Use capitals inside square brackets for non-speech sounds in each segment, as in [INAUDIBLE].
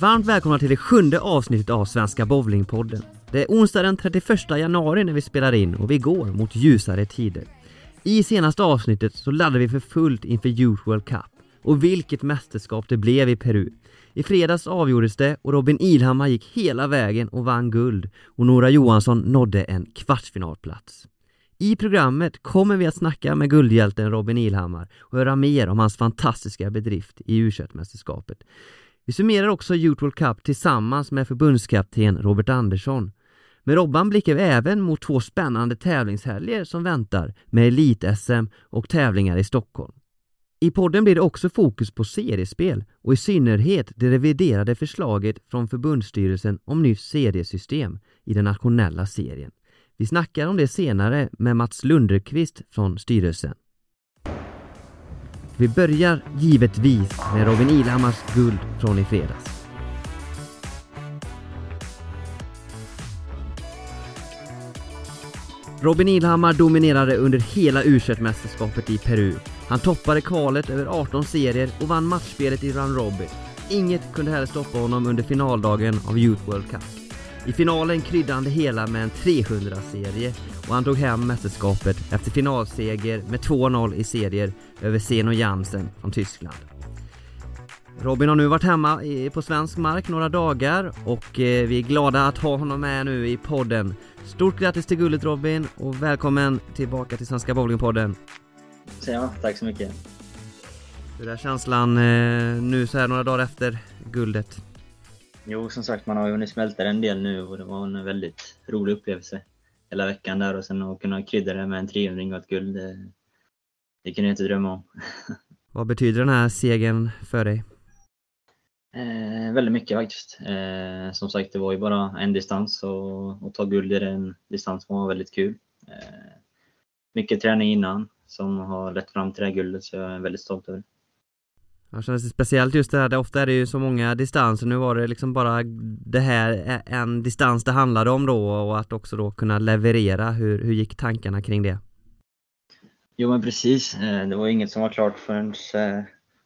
Varmt välkomna till det sjunde avsnittet av Svenska Bowlingpodden. Det är onsdag den 31 januari när vi spelar in och vi går mot ljusare tider. I senaste avsnittet så laddade vi för fullt inför Youth World Cup. Och vilket mästerskap det blev i Peru. I fredags avgjordes det och Robin Ilhammar gick hela vägen och vann guld och Nora Johansson nådde en kvartsfinalplats. I programmet kommer vi att snacka med guldhjälten Robin Ilhammar och höra mer om hans fantastiska bedrift i u mästerskapet vi summerar också Youth World Cup tillsammans med förbundskapten Robert Andersson. Med Robban blickar vi även mot två spännande tävlingshelger som väntar med Elit-SM och tävlingar i Stockholm. I podden blir det också fokus på seriespel och i synnerhet det reviderade förslaget från förbundsstyrelsen om nytt seriesystem i den nationella serien. Vi snackar om det senare med Mats Lunderqvist från styrelsen. Vi börjar givetvis med Robin Ilhammars guld från i fredags. Robin Ilhammar dominerade under hela u mästerskapet i Peru. Han toppade kvalet över 18 serier och vann matchspelet i Run Robin. Inget kunde heller stoppa honom under finaldagen av Youth World Cup. I finalen kryddade han det hela med en 300-serie och han tog hem mästerskapet efter finalseger med 2-0 i serier över Zeno Jansen från Tyskland. Robin har nu varit hemma på svensk mark några dagar och eh, vi är glada att ha honom med nu i podden. Stort grattis till guldet Robin och välkommen tillbaka till Svenska Bowlingpodden. Ja, tack så mycket. Hur är känslan eh, nu så här några dagar efter guldet? Jo, som sagt, man har ju hunnit smälta en del nu och det var en väldigt rolig upplevelse hela veckan där och sen att kunna krydda det med en 300 och ett guld, det, det kunde jag inte drömma om. [LAUGHS] Vad betyder den här segern för dig? Eh, väldigt mycket faktiskt. Eh, som sagt, det var ju bara en distans och att ta guld i den distansen var väldigt kul. Eh, mycket träning innan som har lett fram till det här guldet så jag är väldigt stolt över det. Jag känner det speciellt just det här, ofta är det ju så många distanser, nu var det liksom bara det här en distans det handlade om då och att också då kunna leverera, hur, hur gick tankarna kring det? Jo men precis, eh, det var inget som var klart förrän eh,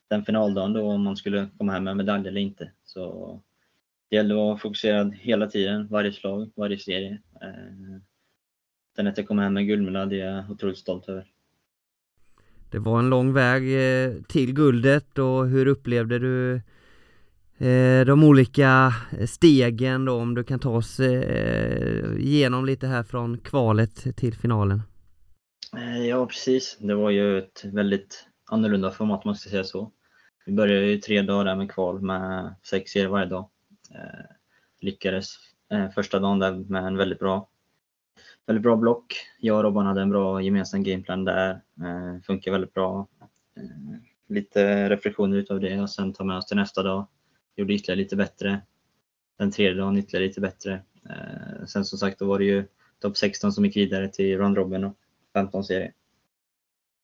den finaldagen då om man skulle komma hem med medalj eller inte. Så det gällde att vara fokuserad hela tiden, varje slag, varje serie. Eh, sen att jag kom hem med guldmedalj det är jag otroligt stolt över. Det var en lång väg eh, till guldet och hur upplevde du eh, de olika eh, stegen då, om du kan ta oss igenom lite här från kvalet till finalen? Ja precis, det var ju ett väldigt annorlunda format om man ska säga så. Vi började ju tre dagar där med kval med sex serier varje dag. Lyckades första dagen där med en väldigt bra väldigt bra block. Jag och Robban hade en bra gemensam gameplan där. Eh, funkar väldigt bra. Eh, lite reflektioner utav det och sen ta med oss till nästa dag. Gjorde ytterligare lite bättre. Den tredje dagen ytterligare lite bättre. Eh, sen som sagt, då var det ju topp 16 som gick vidare till Run Robin och 15 serie.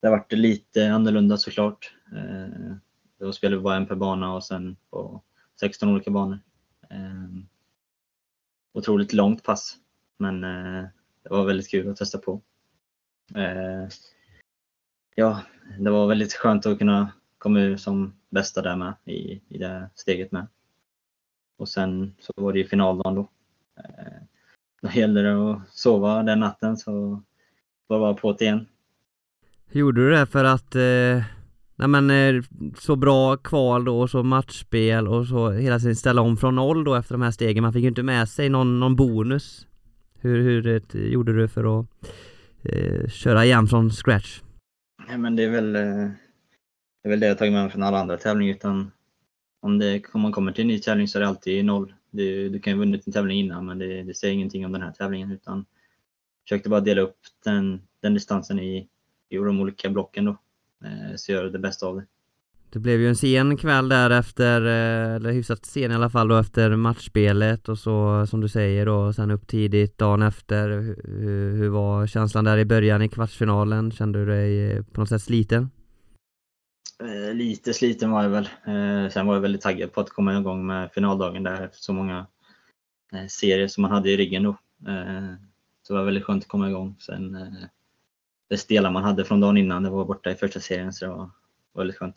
Det vart lite annorlunda såklart. Eh, då spelade vi bara en per bana och sen på 16 olika banor. Eh, otroligt långt pass, men eh, det var väldigt kul att testa på. Eh, ja, det var väldigt skönt att kunna komma ur som bästa där med i, i det steget med. Och sen så var det ju finaldagen då. Eh, då gällde det att sova den natten så var det bara på det igen. Gjorde du det för att eh, nej men, eh, så bra kval då och så matchspel och så hela tiden ställa om från noll då efter de här stegen? Man fick ju inte med sig någon, någon bonus hur, hur det, gjorde du för att eh, köra igen från scratch? Nej, men det är väl eh, det är väl det jag tagit med mig från alla andra tävlingar utan om, det, om man kommer till en ny tävling så är det alltid noll. Du, du kan ju ha vunnit en tävling innan men det, det säger ingenting om den här tävlingen utan försökte bara dela upp den, den distansen i, i de olika blocken då. Eh, så gör det bästa av det. Det blev ju en sen kväll där efter, eh, eller hyfsat sen i alla fall då efter matchspelet och så som du säger då sen upp tidigt dagen efter hur, hur var känslan där i början i kvartsfinalen? Kände du dig eh, på något sätt sliten? Eh, lite sliten var jag väl. Eh, sen var jag väldigt taggad på att komma igång med finaldagen där efter så många eh, serier som man hade i ryggen då. Eh, så det var väldigt skönt att komma igång. Sen det stela man hade från dagen innan, det var borta i första serien så det var väldigt skönt.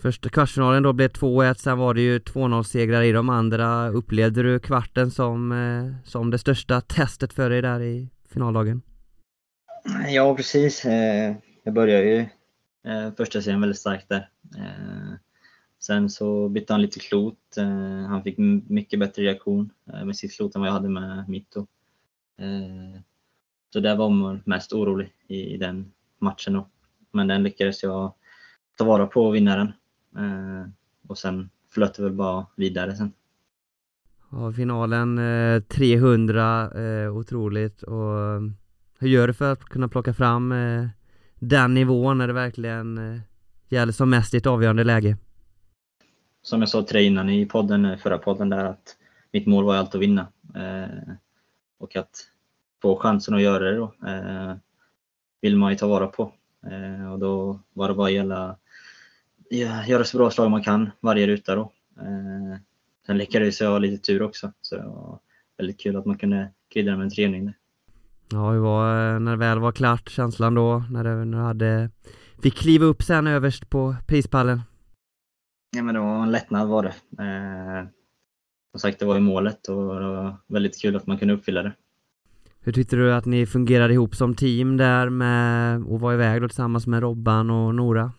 Första kvartsfinalen då blev 2-1, sen var det ju 2-0 segrar i de andra. Upplevde du kvarten som, eh, som det största testet för dig där i finaldagen? Ja, precis. Eh, jag började ju eh, första serien väldigt starkt där. Sen så bytte han lite klot. Han fick mycket bättre reaktion med sitt klot än vad jag hade med mitt då. Så där var man mest orolig i den matchen då. Men den lyckades jag ta vara på och vinna den och sen flöt det väl bara vidare sen. Ja, finalen 300, eh, eh, otroligt och hur gör du för att kunna plocka fram den nivån när det verkligen gäller som mest i ett avgörande läge? Som jag sa till dig innan i podden, förra podden där att mitt mål var ju alltid att vinna. och att få chansen att göra det då vill man ju ta vara på. och då var det bara att gälla göra så bra slag man kan varje ruta då. Eh, sen lyckades jag ha lite tur också, så det var väldigt kul att man kunde krydda med en trening. Ja, hur var, eh, när det väl var klart, känslan då, när du, när du hade, fick kliva upp sen överst på prispallen? Ja, men det var en lättnad var det. Eh, som sagt, det var ju målet och det var väldigt kul att man kunde uppfylla det. Hur tyckte du att ni fungerade ihop som team där med att vara iväg då tillsammans med Robban och Nora?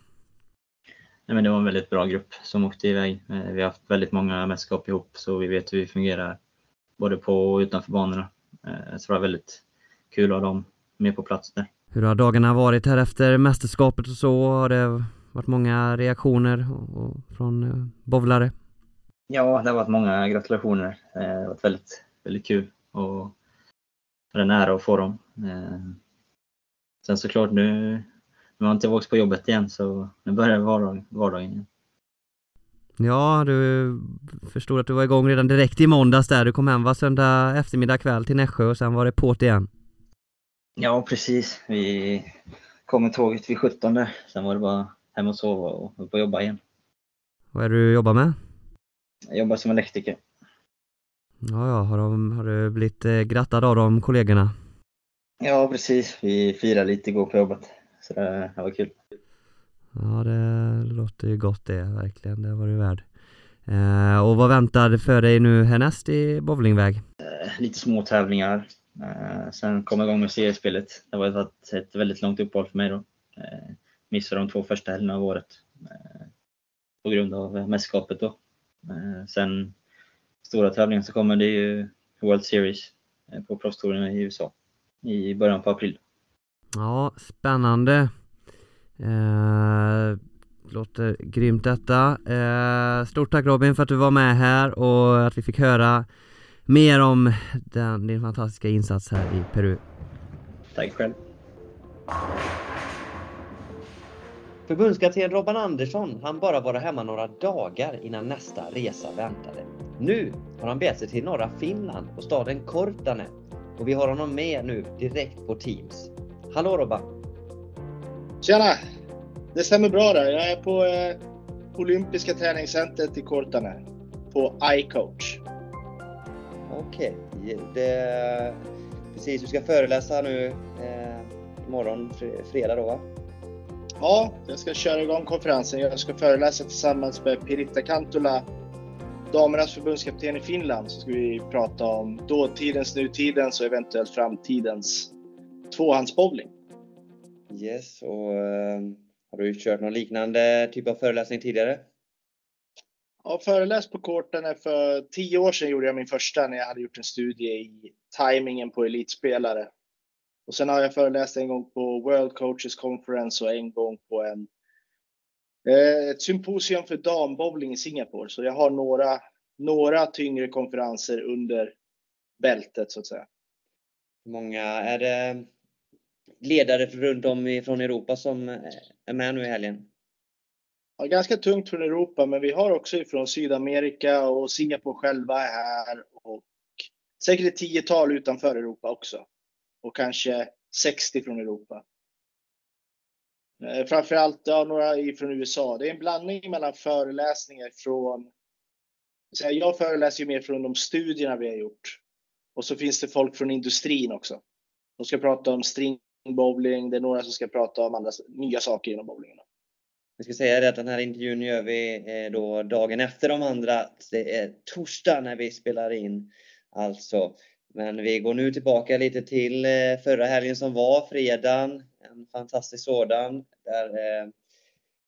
Nej, men det var en väldigt bra grupp som åkte iväg. Eh, vi har haft väldigt många mästerskap ihop så vi vet hur vi fungerar både på och utanför banorna. Eh, så det var väldigt kul att ha dem med på plats där. Hur har dagarna varit här efter mästerskapet och så? Har det varit många reaktioner från eh, bowlare? Ja, det har varit många gratulationer. Det har varit väldigt, väldigt kul och det är en ära att få dem. Sen såklart nu nu har jag inte på jobbet igen så nu börjar vardag, vardagen igen. Ja, du förstod att du var igång redan direkt i måndags där. Du kom hem var söndag eftermiddag kväll till Nässjö och sen var det på't igen. Ja, precis. Vi kom med tåget vid 17 där. Sen var det bara hem och sova och upp och jobba igen. Vad är det du jobbar med? Jag jobbar som elektriker. Ja, ja. Har, de, har du blivit eh, grattad av de kollegorna? Ja, precis. Vi firade lite igår på jobbet. Så det, det var kul. Ja, det låter ju gott det, verkligen. Det var du värd. Eh, och vad väntar för dig nu härnäst i bowlingväg? Eh, lite små tävlingar. Eh, sen komma igång med seriespelet. Det var ett, ett väldigt långt uppehåll för mig då. Eh, missade de två första helgerna av året. Eh, på grund av mästerskapet då. Eh, sen stora tävlingen så kommer det ju World Series eh, på proffstouren i USA i början på april. Ja, spännande. Eh, Låter grymt detta. Eh, Stort tack Robin för att du var med här och att vi fick höra mer om den, din fantastiska insats här i Peru. Tack själv. Förbundskapten Robban Andersson han bara vara hemma några dagar innan nästa resa väntade. Nu har han begett sig till norra Finland och staden Kortane. Och vi har honom med nu direkt på Teams. Hallå Robban! Tjena! Det stämmer bra där. Jag är på eh, Olympiska träningscentret i Kortane. På iCoach. Okej, okay. precis. Du ska föreläsa nu eh, imorgon, fredag då va? Ja, jag ska köra igång konferensen. Jag ska föreläsa tillsammans med Piritta Kantula, damernas förbundskapten i Finland. Så ska vi prata om dåtidens, nutidens och eventuellt framtidens tvåhandsbowling. Yes, och uh, har du kört någon liknande typ av föreläsning tidigare? Ja, föreläst på korten för tio år sedan gjorde jag min första när jag hade gjort en studie i tajmingen på elitspelare. Och sen har jag föreläst en gång på World Coaches Conference och en gång på en, eh, ett symposium för dambowling i Singapore. Så jag har några, några tyngre konferenser under bältet så att säga. Hur många är det ledare runt om från Europa som eh, är med nu i helgen? Ja, ganska tungt från Europa, men vi har också från Sydamerika och Singapore själva är här och säkert ett tiotal utanför Europa också. Och kanske 60 från Europa. Eh, framförallt ja, några från USA. Det är en blandning mellan föreläsningar från... Jag föreläser ju mer från de studierna vi har gjort. Och så finns det folk från industrin också. De ska prata om string bowling. Det är några som ska prata om andra nya saker inom bowlingen. Vi ska säga det att den här intervjun gör vi eh, då dagen efter de andra. Det är torsdag när vi spelar in alltså. Men vi går nu tillbaka lite till eh, förra helgen som var, fredagen. En fantastisk sådan. Där eh,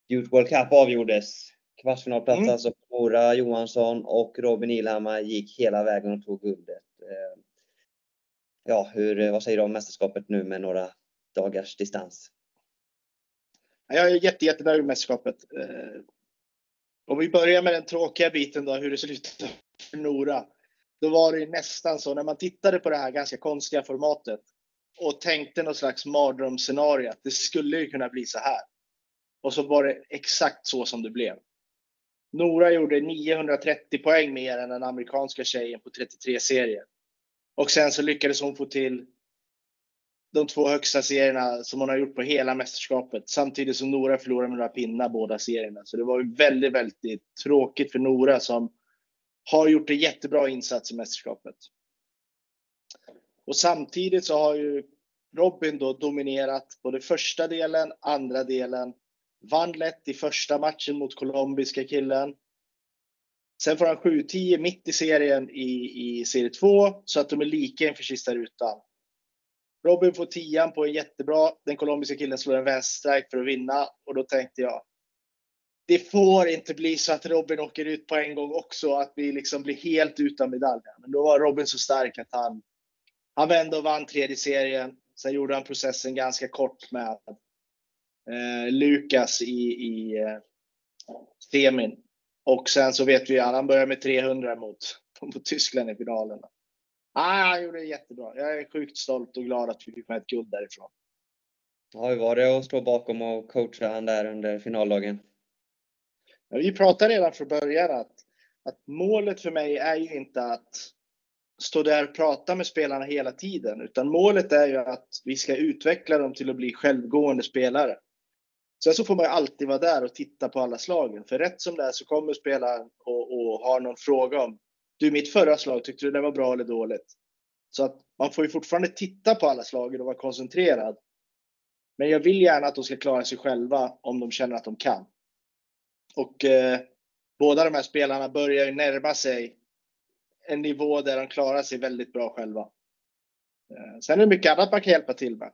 Youth World Cup avgjordes. Kvartsfinalplats mm. alltså Mora Johansson och Robin Ilhammar gick hela vägen och tog guldet. Ja, hur, vad säger du om mästerskapet nu med några dagars distans? Jag är jätte, jättenöjd med mästerskapet. Eh, om vi börjar med den tråkiga biten då, hur det slutade för Nora. Då var det nästan så när man tittade på det här ganska konstiga formatet och tänkte något slags mardrömsscenario att det skulle ju kunna bli så här. Och så var det exakt så som det blev. Nora gjorde 930 poäng mer än den amerikanska tjejen på 33 serier. Och sen så lyckades hon få till de två högsta serierna som hon har gjort på hela mästerskapet. Samtidigt som Nora förlorade med några pinnar båda serierna. Så det var ju väldigt, väldigt tråkigt för Nora som har gjort en jättebra insats i mästerskapet. Och samtidigt så har ju Robin då dominerat både första delen, andra delen. Vann lätt i första matchen mot colombiska killen. Sen får han 7-10 mitt i serien i, i serie 2 så att de är lika inför sista rutan. Robin får tian på en jättebra. Den colombiska killen slår en vänsterstrike för att vinna och då tänkte jag. Det får inte bli så att Robin åker ut på en gång också, att vi liksom blir helt utan medaljer. Men då var Robin så stark att han, han vände och vann tredje serien. Sen gjorde han processen ganska kort med eh, Lukas i, i eh, semin. Och sen så vet vi att han börjar med 300 mot, mot Tyskland i finalen. Ah, han gjorde det jättebra. Jag är sjukt stolt och glad att vi fick med ett guld därifrån. Ja, hur var det att stå bakom och coacha han där under finaldagen? Ja, vi pratade redan från början att, att målet för mig är ju inte att stå där och prata med spelarna hela tiden, utan målet är ju att vi ska utveckla dem till att bli självgående spelare. Sen så får man ju alltid vara där och titta på alla slagen, för rätt som det är så kommer spelaren och, och har någon fråga om du, mitt förra slag, tyckte du det var bra eller dåligt? Så att man får ju fortfarande titta på alla slagen och vara koncentrerad. Men jag vill gärna att de ska klara sig själva om de känner att de kan. Och eh, båda de här spelarna börjar ju närma sig en nivå där de klarar sig väldigt bra själva. Eh, sen är det mycket annat man kan hjälpa till med.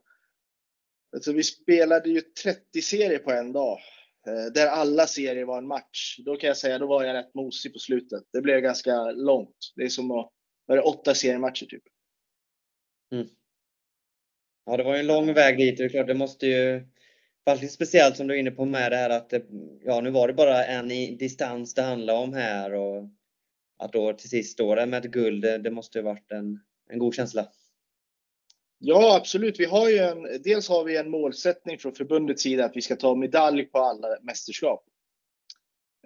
Alltså, vi spelade ju 30 serier på en dag Eh, där alla serier var en match. Då kan jag säga, då var jag rätt mosig på slutet. Det blev ganska långt. Det är som att, var det åtta seriematcher typ. Mm. Ja, det var ju en lång väg dit. Det är klart, det måste ju Fast speciellt som du är inne på med det här att det, ja, nu var det bara en i distans det handlade om här och att då till sist stå där med ett guld, det, det måste ju varit en, en god känsla. Ja, absolut. Vi har ju en, dels har vi en målsättning från förbundets sida att vi ska ta medalj på alla mästerskap.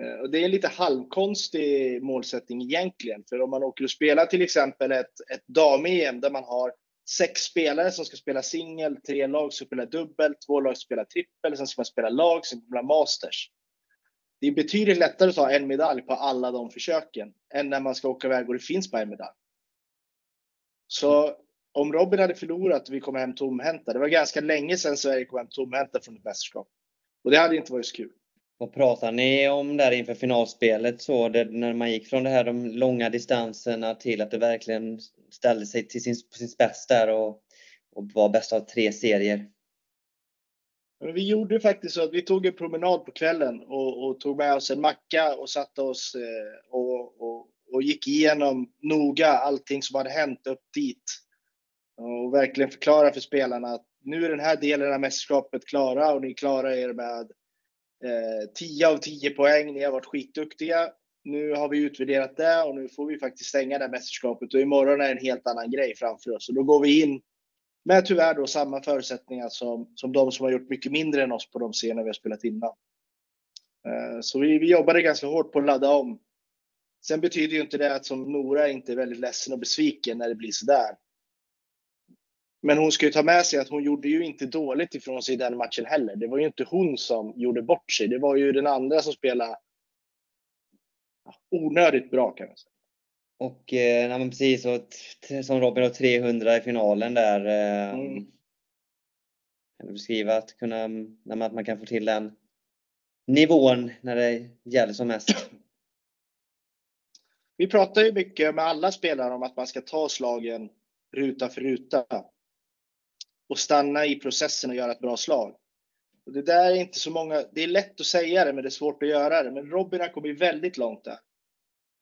Eh, och det är en lite halvkonstig målsättning egentligen, för om man åker och spelar till exempel ett, ett dam-EM där man har sex spelare som ska spela singel, tre lag som spelar dubbel, två lag som spelar trippel, sen ska man spela lag, sen spela masters. Det är betydligt lättare att ta en medalj på alla de försöken än när man ska åka iväg och det finns bara en medalj. Så om Robin hade förlorat och vi kom hem tomhänta, det var ganska länge sedan Sverige kom hem tomhänta från ett mästerskap. Och det hade inte varit så kul. Vad pratar ni om där inför finalspelet så, det, när man gick från det här de långa distanserna till att det verkligen ställde sig till sin, på sin spets där och, och var bäst av tre serier? Men vi gjorde faktiskt så att vi tog en promenad på kvällen och, och tog med oss en macka och satte oss eh, och, och, och gick igenom noga allting som hade hänt upp dit och verkligen förklara för spelarna att nu är den här delen av mästerskapet klara och ni klarar er med eh, 10 av 10 poäng. Ni har varit skitduktiga. Nu har vi utvärderat det och nu får vi faktiskt stänga det här mästerskapet och imorgon är en helt annan grej framför oss. Och då går vi in med tyvärr då samma förutsättningar som, som de som har gjort mycket mindre än oss på de scener vi har spelat innan. Eh, så vi, vi jobbade ganska hårt på att ladda om. Sen betyder ju inte det att som Nora inte är väldigt ledsen och besviken när det blir så där. Men hon ska ju ta med sig att hon gjorde ju inte dåligt ifrån sig i den matchen heller. Det var ju inte hon som gjorde bort sig. Det var ju den andra som spelade onödigt bra kan man säga. Och eh, ja, precis, och som Robin har 300 i finalen där. Eh, mm. Kan du beskriva att, kunna, att man kan få till en nivån när det gäller som mest? Vi pratar ju mycket med alla spelare om att man ska ta slagen ruta för ruta och stanna i processen och göra ett bra slag. Och det där är inte så många, det är lätt att säga det men det är svårt att göra det. Men Robin har kommit väldigt långt där.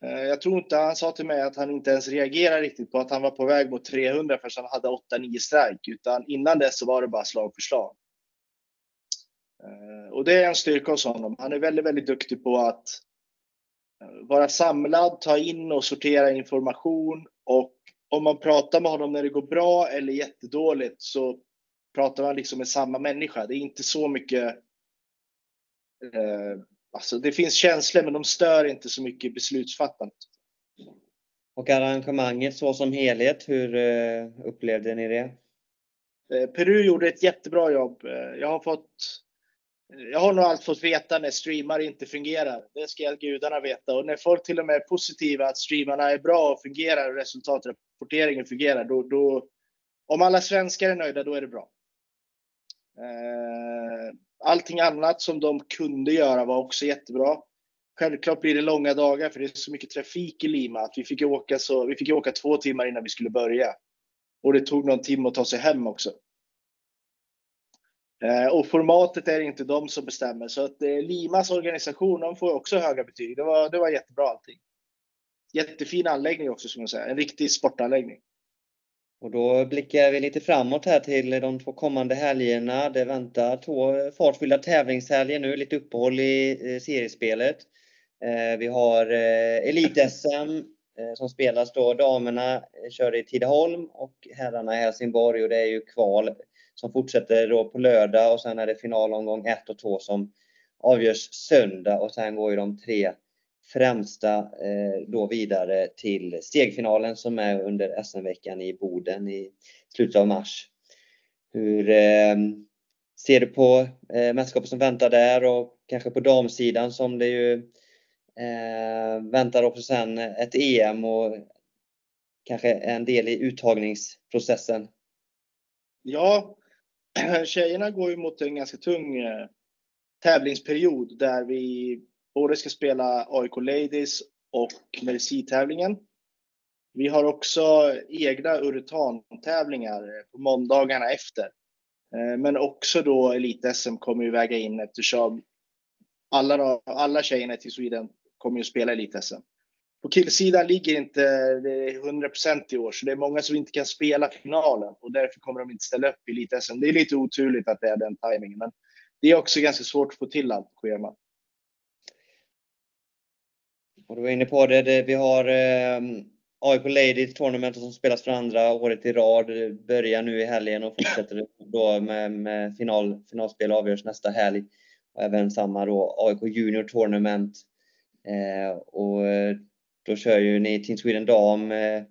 Eh, jag tror inte, han sa till mig att han inte ens reagerade riktigt på att han var på väg mot 300 förrän han hade 8-9 strike. Utan innan dess så var det bara slag för slag. Eh, och det är en styrka hos honom. Han är väldigt, väldigt duktig på att eh, vara samlad, ta in och sortera information och om man pratar med honom när det går bra eller jättedåligt så pratar man liksom med samma människa. Det är inte så mycket eh, Alltså det finns känslor men de stör inte så mycket beslutsfattandet. Och arrangemanget så som helhet, hur eh, upplevde ni det? Eh, Peru gjorde ett jättebra jobb. Eh, jag har fått jag har nog allt fått veta när streamar inte fungerar. Det ska gudarna veta. Och när folk till och med är positiva att streamarna är bra och fungerar och resultatrapporteringen fungerar, då, då om alla svenskar är nöjda, då är det bra. Eh, allting annat som de kunde göra var också jättebra. Självklart blir det långa dagar för det är så mycket trafik i Lima att vi fick åka, så, vi fick åka två timmar innan vi skulle börja. Och det tog någon timme att ta sig hem också. Eh, och formatet är inte de som bestämmer så att eh, Limas organisation de får också höga betyg. Det var, det var jättebra allting. Jättefin anläggning också som jag säga. En riktig sportanläggning. Och då blickar vi lite framåt här till de två kommande helgerna. Det väntar två fartfyllda tävlingshelger nu, lite uppehåll i eh, seriespelet. Vi har Elit-SM som spelas då. Damerna kör i Tidaholm och herrarna i Helsingborg och det är ju kval som fortsätter då på lördag och sen är det finalomgång 1 och 2 som avgörs söndag och sen går ju de tre främsta eh, då vidare till stegfinalen som är under SM-veckan i Boden i slutet av mars. Hur eh, ser du på eh, mästerskapet som väntar där och kanske på damsidan som det ju eh, väntar också sen ett EM och kanske en del i uttagningsprocessen? Ja, [CLEARS THROAT] tjejerna går ju mot en ganska tung eh, tävlingsperiod där vi både ska spela AIK Ladies och Merci-tävlingen. Vi har också egna Uretan-tävlingar på måndagarna efter. Eh, men också då Elit-SM kommer ju väga in eftersom alla, alla tjejerna till Sweden kommer ju spela Elit-SM. På killsidan ligger inte det 100% i år, så det är många som inte kan spela finalen och därför kommer de inte ställa upp i Elit-SM. Det är lite oturligt att det är den tajmingen, men det är också ganska svårt att få till allt på schemat. Och du var inne på det, det vi har eh, AIK Ladies Tournament som spelas för andra året i rad. Det börjar nu i helgen och fortsätter då med, med final, finalspel avgörs nästa helg. Och även samma då AIK Junior Tournament. Eh, och då kör ju ni Team Sweden Dam eh,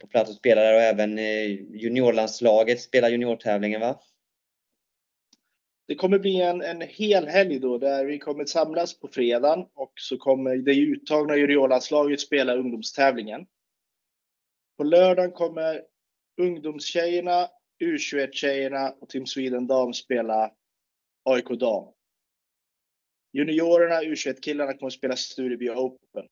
på plats och spelar där och även eh, juniorlandslaget spelar juniortävlingen va? Det kommer bli en, en hel helg då där vi kommer samlas på fredagen och så kommer det uttagna juniorlandslaget spela ungdomstävlingen. På lördagen kommer ungdomstjejerna, U21-tjejerna och Team Sweden Dam spela AIK Dam. Juniorerna, U21-killarna kommer spela Stureby Open.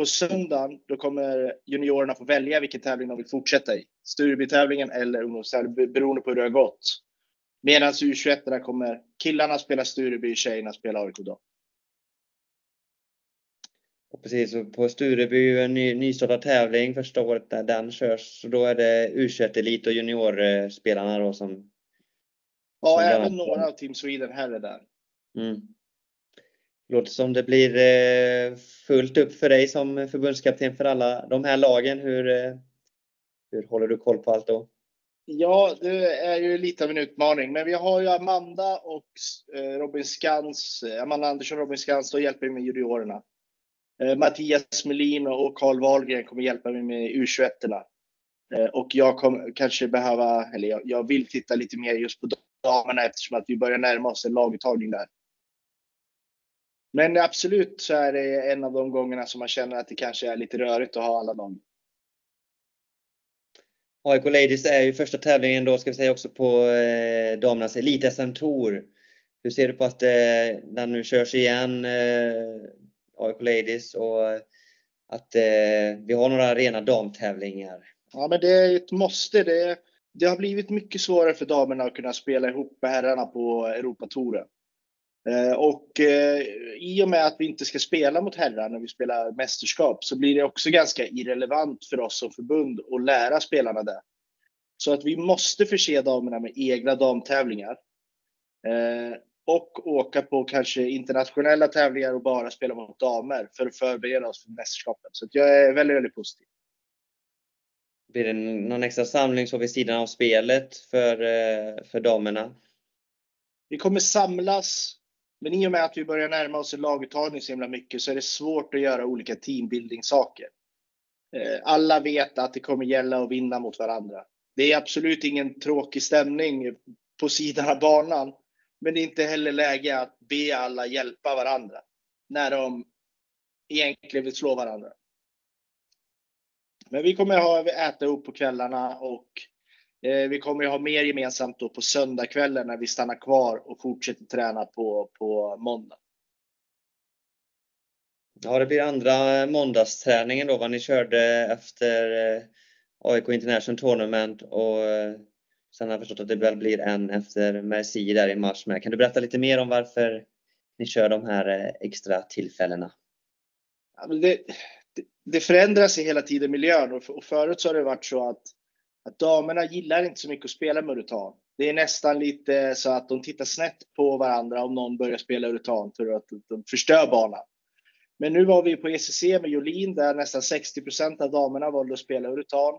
På söndagen då kommer juniorerna få välja vilken tävling de vill fortsätta i. Sturebytävlingen eller ungdomstävlingen beroende på hur det har gått. Medan U21 kommer killarna spela Stureby, tjejerna spela AIK då. Och precis, och på Stureby en ny, nystartad tävling första året när den körs. Så då är det U21 Elit och juniorspelarna då som... Ja, som även några av Team Sweden här är där. Mm. Låter som det blir eh, fullt upp för dig som förbundskapten för alla de här lagen. Hur, eh, hur håller du koll på allt då? Ja, det är ju lite av en utmaning, men vi har ju Amanda och eh, Robin Skans, Amanda Andersson och Robin Skans, då hjälper med juniorerna. Mattias Melin och Karl Wahlgren kommer hjälpa mig med U21. Och jag kommer kanske behöva, eller jag, jag vill titta lite mer just på damerna eftersom att vi börjar närma oss en laguttagning där. Men absolut så är det en av de gångerna som man känner att det kanske är lite rörigt att ha alla lag. AIK Ladies är ju första tävlingen då, ska vi säga också, på eh, damernas elit-SM Tour. hur ser du på att eh, när nu körs igen, eh, AIK Ladies och att eh, vi har några rena damtävlingar? Ja, men det är ett måste. Det, det har blivit mycket svårare för damerna att kunna spela ihop med herrarna på Europatouren. Eh, och eh, i och med att vi inte ska spela mot herrar när vi spelar mästerskap så blir det också ganska irrelevant för oss som förbund att lära spelarna det. Så att vi måste förse damerna med egna damtävlingar. Eh, och åka på kanske internationella tävlingar och bara spela mot damer för att förbereda oss för mästerskapen. Så jag är väldigt, väldigt positiv. Blir det någon extra samling så vid sidan av spelet för, för damerna? Vi kommer samlas men i och med att vi börjar närma oss en laguttagning så himla mycket så är det svårt att göra olika teambuilding-saker. Eh, alla vet att det kommer gälla att vinna mot varandra. Det är absolut ingen tråkig stämning på sidan av banan. Men det är inte heller läge att be alla hjälpa varandra när de egentligen vill slå varandra. Men vi kommer att äta upp på kvällarna och vi kommer att ha mer gemensamt då på söndagskvällen när vi stannar kvar och fortsätter träna på, på måndag. Ja, det blir andra måndagsträningen då, vad ni körde efter eh, AIK International Tournament och eh, sen har jag förstått att det väl blir en efter Merci där i mars med. Kan du berätta lite mer om varför ni kör de här extra tillfällena? Ja, det, det, förändras hela tiden miljön och förut så har det varit så att att damerna gillar inte så mycket att spela med urutan. Det är nästan lite så att de tittar snett på varandra om någon börjar spela urutan för att de förstör banan. Men nu var vi på ECC med Jolin där nästan 60% av damerna valde att spela urutan.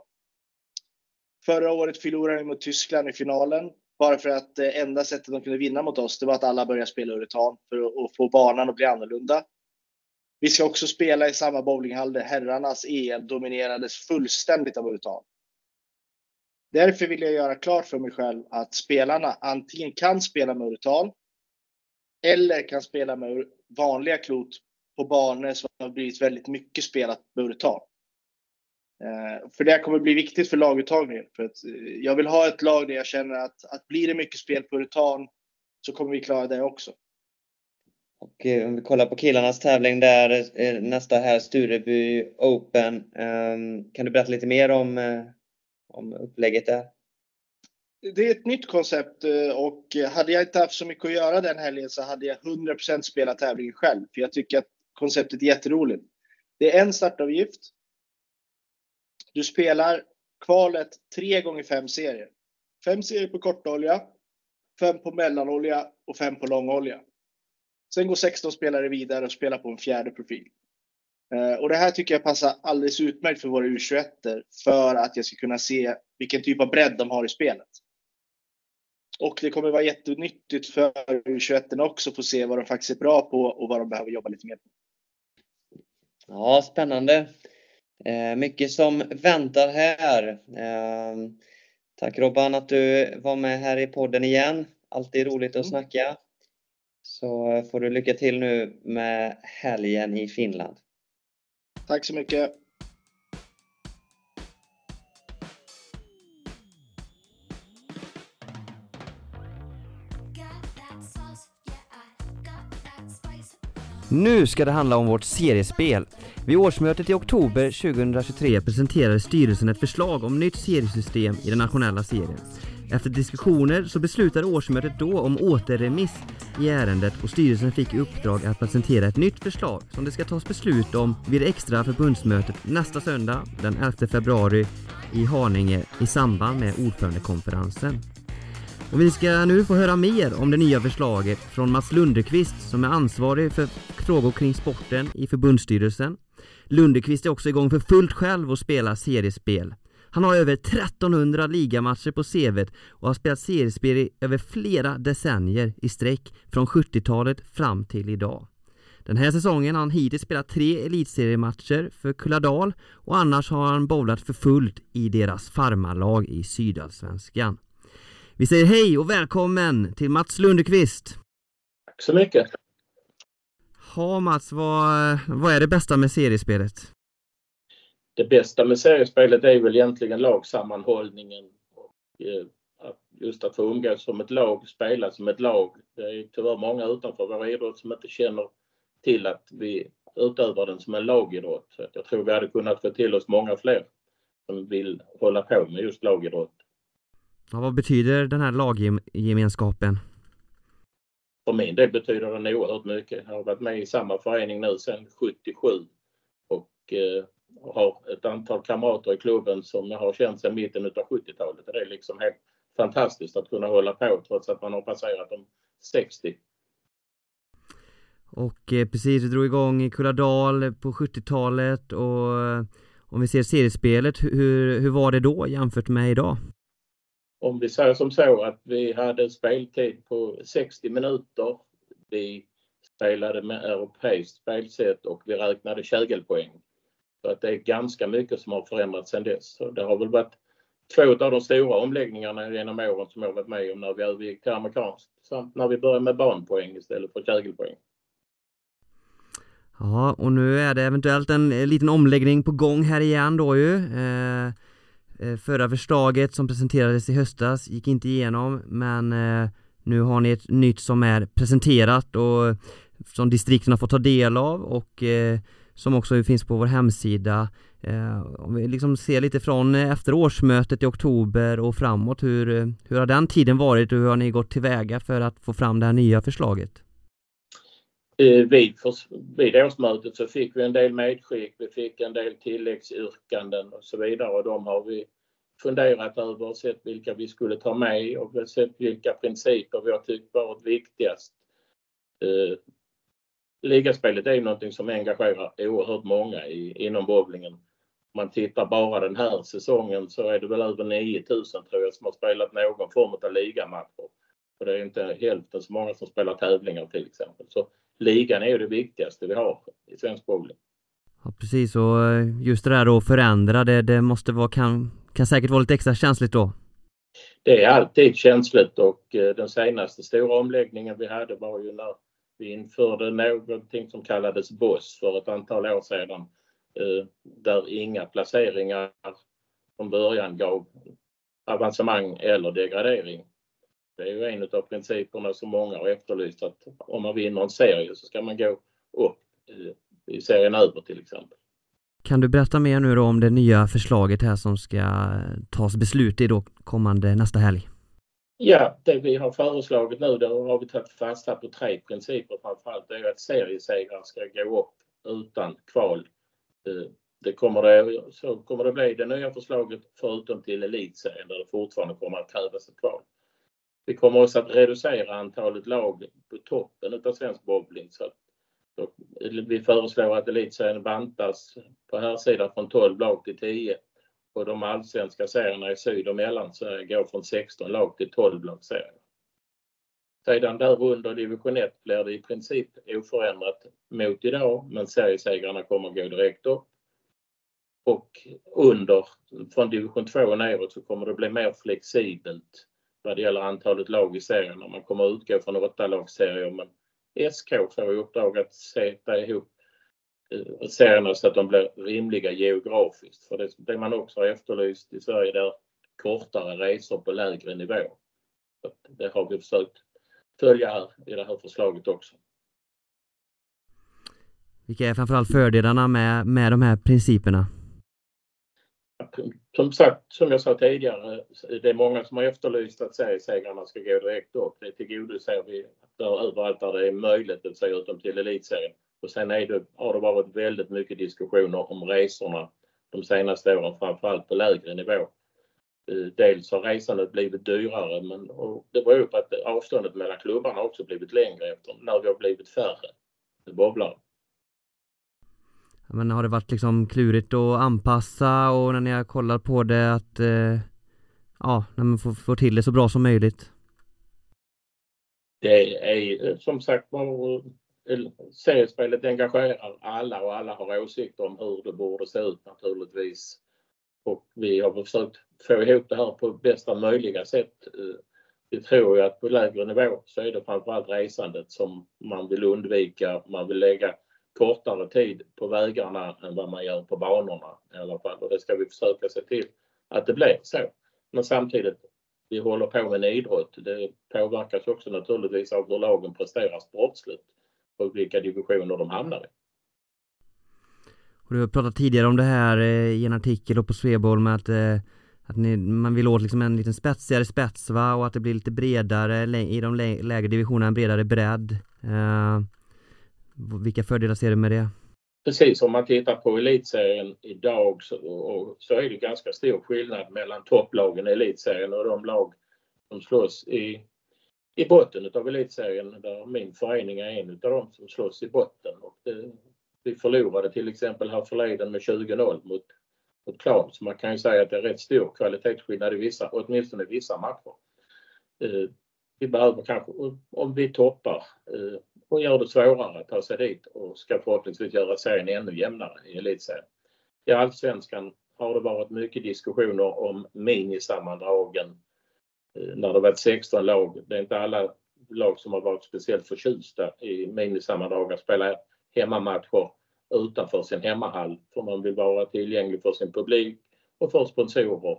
Förra året förlorade vi mot Tyskland i finalen. Bara för att det enda sättet de kunde vinna mot oss, det var att alla började spela urutan för att få banan att bli annorlunda. Vi ska också spela i samma bowlinghall där herrarnas EM dominerades fullständigt av urutan. Därför vill jag göra klart för mig själv att spelarna antingen kan spela med urutan eller kan spela med vanliga klot på banor som har blivit väldigt mycket spelat med urutan. Eh, för det kommer bli viktigt för laguttagningen. För att eh, jag vill ha ett lag där jag känner att, att blir det mycket spel på urutan så kommer vi klara det också. Och eh, om vi kollar på killarnas tävling där, nästa här Stureby Open. Ehm, kan du berätta lite mer om om upplägget är? Det är ett nytt koncept eh, och hade jag inte haft så mycket att göra den helgen så hade jag 100% spelat tävlingen själv. För jag tycker att konceptet är jätteroligt. Det är en startavgift. Du spelar kvalet tre gånger fem serier. Fem serier på kortolja, fem på mellanolja och fem på långolja. Sen går 16 spelare vidare och spelar på en fjärde profil. Eh, och det här tycker jag passar alldeles utmärkt för våra U21 för att jag ska kunna se vilken typ av bredd de har i spelet. Och det kommer vara jättenyttigt för U21 också att få se vad de faktiskt är bra på och vad de behöver jobba lite mer på. Ja, spännande. Eh, mycket som väntar här. Eh, tack Robban att du var med här i podden igen. Alltid roligt att mm. snacka. Så får du lycka till nu med helgen i Finland. Tack så mycket. Nu ska det handla om vårt seriespel. Vid årsmötet i oktober 2023 presenterade styrelsen ett förslag om nytt seriesystem i den nationella serien. Efter diskussioner så beslutade årsmötet då om återremiss i ärendet och styrelsen fick i uppdrag att presentera ett nytt förslag som det ska tas beslut om vid det extra förbundsmötet nästa söndag den 11 februari i Haninge i samband med ordförandekonferensen. Och vi ska nu få höra mer om det nya förslaget från Mats Lundekvist som är ansvarig för frågor kring sporten i förbundsstyrelsen. Lundekvist är också igång för fullt själv och spelar seriespel. Han har över 1300 ligamatcher på CVt och har spelat seriespel i över flera decennier i sträck från 70-talet fram till idag. Den här säsongen har han hittills spelat tre elitseriematcher för Kulladal och annars har han bowlat för fullt i deras farmarlag i Sydallsvenskan. Vi säger hej och välkommen till Mats Lundqvist! Tack så mycket! Ja Mats, vad, vad är det bästa med seriespelet? Det bästa med seriespelet är väl egentligen lagsammanhållningen och eh, just att få umgås som ett lag, spela som ett lag. Det är tyvärr många utanför vår idrott som inte känner till att vi utövar den som en lagidrott. Så jag tror vi hade kunnat få till oss många fler som vill hålla på med just lagidrott. Ja, vad betyder den här laggemenskapen? För min del betyder den oerhört mycket. Jag har varit med i samma förening nu sedan 77 och eh, har ett antal kamrater i klubben som jag har känt sedan mitten av 70-talet. Det är liksom helt fantastiskt att kunna hålla på trots att man har passerat de 60. Och eh, precis, du drog igång i Kulladal på 70-talet och eh, om vi ser seriespelet, hur, hur var det då jämfört med idag? Om vi säger som så att vi hade speltid på 60 minuter. Vi spelade med europeiskt spelsätt och vi räknade kägelpoäng. Så att det är ganska mycket som har förändrats sedan dess. Så det har väl varit två av de stora omläggningarna genom åren som jag varit med om när vi övergick till amerikanskt samt när vi började med banpoäng istället för kägelpoäng. Ja, och nu är det eventuellt en eh, liten omläggning på gång här igen då ju. Eh, eh, förra förslaget som presenterades i höstas gick inte igenom men eh, nu har ni ett nytt som är presenterat och eh, som distrikten har fått ta del av och eh, som också finns på vår hemsida. Eh, om vi liksom ser lite från eh, efter årsmötet i oktober och framåt, hur, eh, hur har den tiden varit och hur har ni gått tillväga för att få fram det här nya förslaget? Eh, vid, för, vid årsmötet så fick vi en del medskick, vi fick en del tilläggsyrkanden och så vidare och de har vi funderat över och sett vilka vi skulle ta med och sett vilka principer vi har tyckt varit viktigast ligaspelet är ju någonting som engagerar oerhört många i, inom bowlingen. Om man tittar bara den här säsongen så är det väl över 9000 tror jag som har spelat någon form av ligamatcher. Och det är inte hälften så många som spelar tävlingar till exempel. Så ligan är ju det viktigaste vi har i svensk bowling. Ja precis och eh, just det där då förändra det, det måste vara, kan, kan säkert vara lite extra känsligt då? Det är alltid känsligt och eh, den senaste stora omläggningen vi hade var ju när vi införde någonting som kallades BOSS för ett antal år sedan eh, där inga placeringar från början gav avancemang eller degradering. Det är ju en av principerna som många har efterlyst att om man vinner en serie så ska man gå upp eh, i serien över till exempel. Kan du berätta mer nu då om det nya förslaget här som ska tas beslut i då kommande nästa helg? Ja, det vi har föreslagit nu då har vi tagit fasta på tre principer framförallt. Det är att seriesegrar ska gå upp utan kval. Eh, det kommer det, så kommer det bli det nya förslaget förutom till elitserien där det fortfarande kommer att krävas ett kval. Vi kommer också att reducera antalet lag på toppen av svensk bowling. Så vi föreslår att elitserien bantas på här sidan från 12 lag till 10 och de allsvenska serierna i Syd och Mellansverige går från 16 lag till 12 lagserier. Sedan där under division 1 blir det i princip oförändrat mot idag men seriesegrarna kommer gå direkt upp. Och under, från division 2 och neråt så kommer det bli mer flexibelt vad det gäller antalet lag i serierna. Man kommer att utgå från åtta lagserier men SK får i uppdrag att sätta ihop serierna så att de blir rimliga geografiskt. För det, det man också har efterlyst i Sverige är kortare resor på lägre nivå. Det har vi försökt följa här i det här förslaget också. Vilka är framförallt fördelarna med, med de här principerna? Som sagt, som jag sa tidigare, det är många som har efterlyst att seriesegrarna ska gå direkt upp. Det tillgodoser vi överallt där det är möjligt, att säga utom till elitserien. Och sen är det, har det varit väldigt mycket diskussioner om resorna de senaste åren, framförallt på lägre nivå. Eh, dels har resandet blivit dyrare men det beror på att avståndet mellan klubbarna också blivit längre efter när vi har blivit färre bobblare. Men har det varit liksom klurigt att anpassa och när ni har kollat på det att eh, ja, när man får, får till det så bra som möjligt? Det är som sagt var seriespelet engagerar alla och alla har åsikter om hur det borde se ut naturligtvis. Och vi har försökt få ihop det här på bästa möjliga sätt. Eh, vi tror ju att på lägre nivå så är det framförallt resandet som man vill undvika. Man vill lägga kortare tid på vägarna än vad man gör på banorna i alla fall och det ska vi försöka se till att det blir så. Men samtidigt vi håller på med en idrott. Det påverkas också naturligtvis av hur lagen presterar sportsligt och vilka divisioner de hamnar i. Och du har pratat tidigare om det här eh, i en artikel och på Sveboll med att, eh, att ni, man vill åt liksom en liten spetsigare spets va? och att det blir lite bredare i de lägre divisionerna, en bredare bredd. Eh, vilka fördelar ser du med det? Precis, om man tittar på elitserien idag så, och, så är det ganska stor skillnad mellan topplagen i elitserien och de lag som slåss i, i botten av elitserien där min förening är en av dem som slåss i botten. Och det, vi förlorade till exempel här förleden med 20-0 mot, mot Klan så man kan ju säga att det är rätt stor kvalitetsskillnad i vissa, åtminstone i vissa matcher. Eh, vi behöver kanske, om vi toppar eh, och gör det svårare att ta sig dit och ska förhoppningsvis göra serien ännu jämnare i elitserien. I allsvenskan har det varit mycket diskussioner om minisammandragen Eh, när det varit 16 lag. Det är inte alla lag som har varit speciellt förtjusta i minisammandrag att spela hemmamatcher utanför sin hemmahall för man vill vara tillgänglig för sin publik och för sponsorer.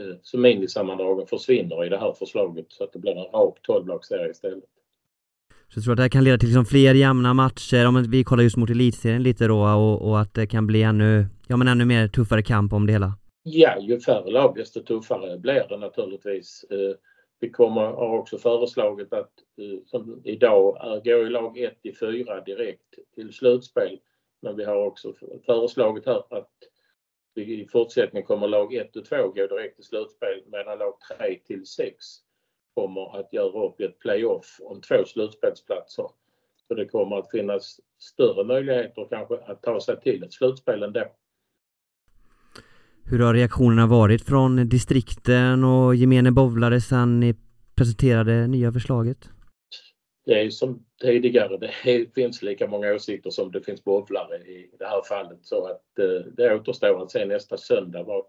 Eh, så minisammandragen försvinner i det här förslaget så att det blir en rak 12-lagsserie istället. Så jag tror att det här kan leda till liksom fler jämna matcher, om vi kollar just mot elitserien lite då och, och, att det kan bli ännu, ja men ännu mer tuffare kamp om det hela? Ja, ju färre lag desto tuffare blir det naturligtvis. Eh, vi kommer, har också föreslagit att eh, som idag eh, går ju lag 1 till 4 direkt till slutspel. Men vi har också föreslagit här att i fortsättningen kommer lag 1 och 2 gå direkt till slutspel medan lag 3 till 6 kommer att göra upp i ett playoff om två slutspelsplatser. Så det kommer att finnas större möjligheter kanske att ta sig till ett slutspel ändå. Hur har reaktionerna varit från distrikten och gemene bowlare sedan ni presenterade nya förslaget? Det är som tidigare, det finns lika många åsikter som det finns bowlare i det här fallet så att eh, det återstår att se nästa söndag vad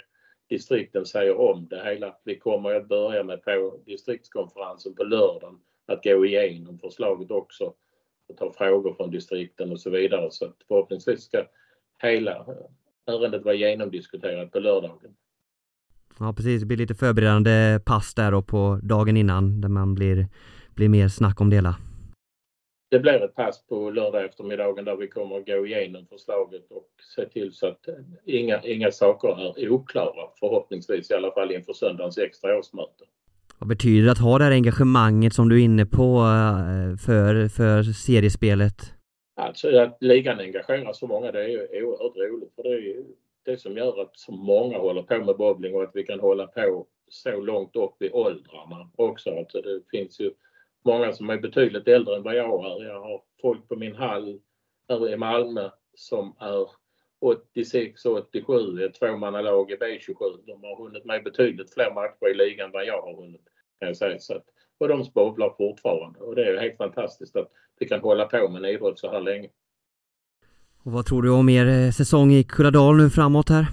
distrikten säger om det hela. Vi kommer att börja med på distriktskonferensen på lördagen att gå igenom förslaget också och ta frågor från distrikten och så vidare så att förhoppningsvis ska hela ärendet vara genomdiskuterat på lördagen. Ja precis, det blir lite förberedande pass där då på dagen innan där man blir, blir mer snack om det hela. Det blir ett pass på lördag eftermiddagen där vi kommer att gå igenom förslaget och se till så att inga, inga saker är oklara förhoppningsvis i alla fall inför söndagens extra årsmöte. Vad betyder det att ha det här engagemanget som du är inne på eh, för, för seriespelet? Alltså att ligan engagerar så många det är ju oerhört roligt för det är ju det som gör att så många håller på med bowling och att vi kan hålla på så långt upp i åldrarna också. Alltså det finns ju många som är betydligt äldre än vad jag är. Jag har folk på min hall här i Malmö som är 86 och 87, ett tvåmannalag i B27. De har hunnit med betydligt fler matcher i ligan än vad jag har hunnit. Kan jag säga. Så att, och de bowlar fortfarande och det är helt fantastiskt att vi kan hålla på med en idrott så här länge. Och vad tror du om er eh, säsong i Kulladal nu framåt här?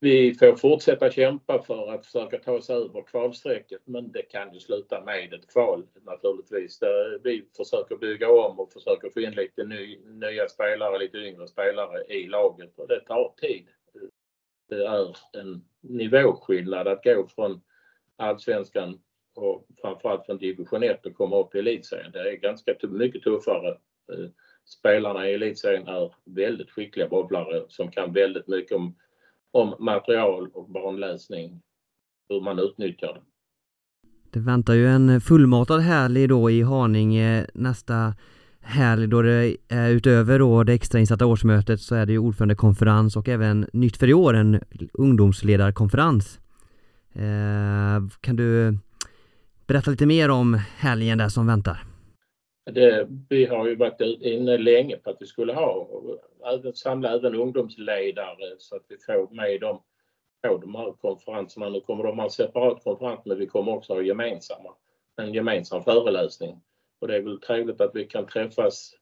Vi får fortsätta kämpa för att försöka ta oss över kvalstrecket men det kan ju sluta med ett kval naturligtvis. Där vi försöker bygga om och försöker få in lite ny, nya spelare, lite yngre spelare i laget och det tar tid. Det är en nivåskillnad att gå från allsvenskan och framförallt från division 1 och komma upp i elitserien. Det är ganska mycket tuffare. Eh, spelarna i elitserien är väldigt skickliga bobblare som kan väldigt mycket om, om material och banläsning, hur man utnyttjar det. Det väntar ju en fullmatad helg då i Haninge nästa helg då det är utöver då det extrainsatta årsmötet så är det ju ordförandekonferens och även nytt för i år en ungdomsledarkonferens. Eh, kan du berätta lite mer om helgen där som väntar? Det, vi har ju varit inne länge på att vi skulle ha även, samla även ungdomsledare så att vi får med dem på de här konferenserna. Nu kommer de ha en separat konferens men vi kommer också ha gemensamma, en gemensam föreläsning. Och det är väl trevligt att vi kan träffas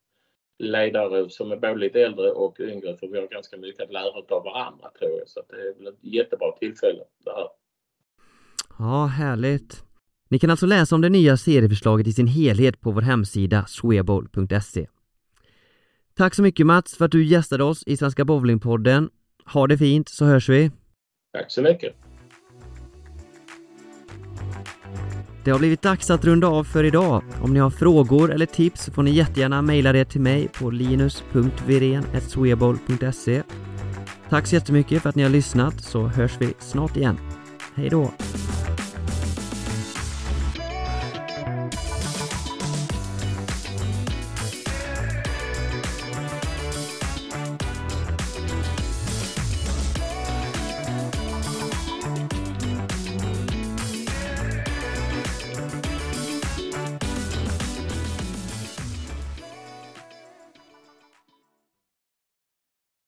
ledare som är både lite äldre och yngre för vi har ganska mycket att lära av varandra tror jag. Så det är väl ett jättebra tillfälle det här. Ja, härligt. Ni kan alltså läsa om det nya serieförslaget i sin helhet på vår hemsida swebowl.se. Tack så mycket Mats för att du gästade oss i Svenska Bowlingpodden. Ha det fint så hörs vi. Tack så mycket. Det har blivit dags att runda av för idag. Om ni har frågor eller tips får ni jättegärna mejla det till mig på linus.virén.sweboll.se Tack så jättemycket för att ni har lyssnat så hörs vi snart igen. Hej då!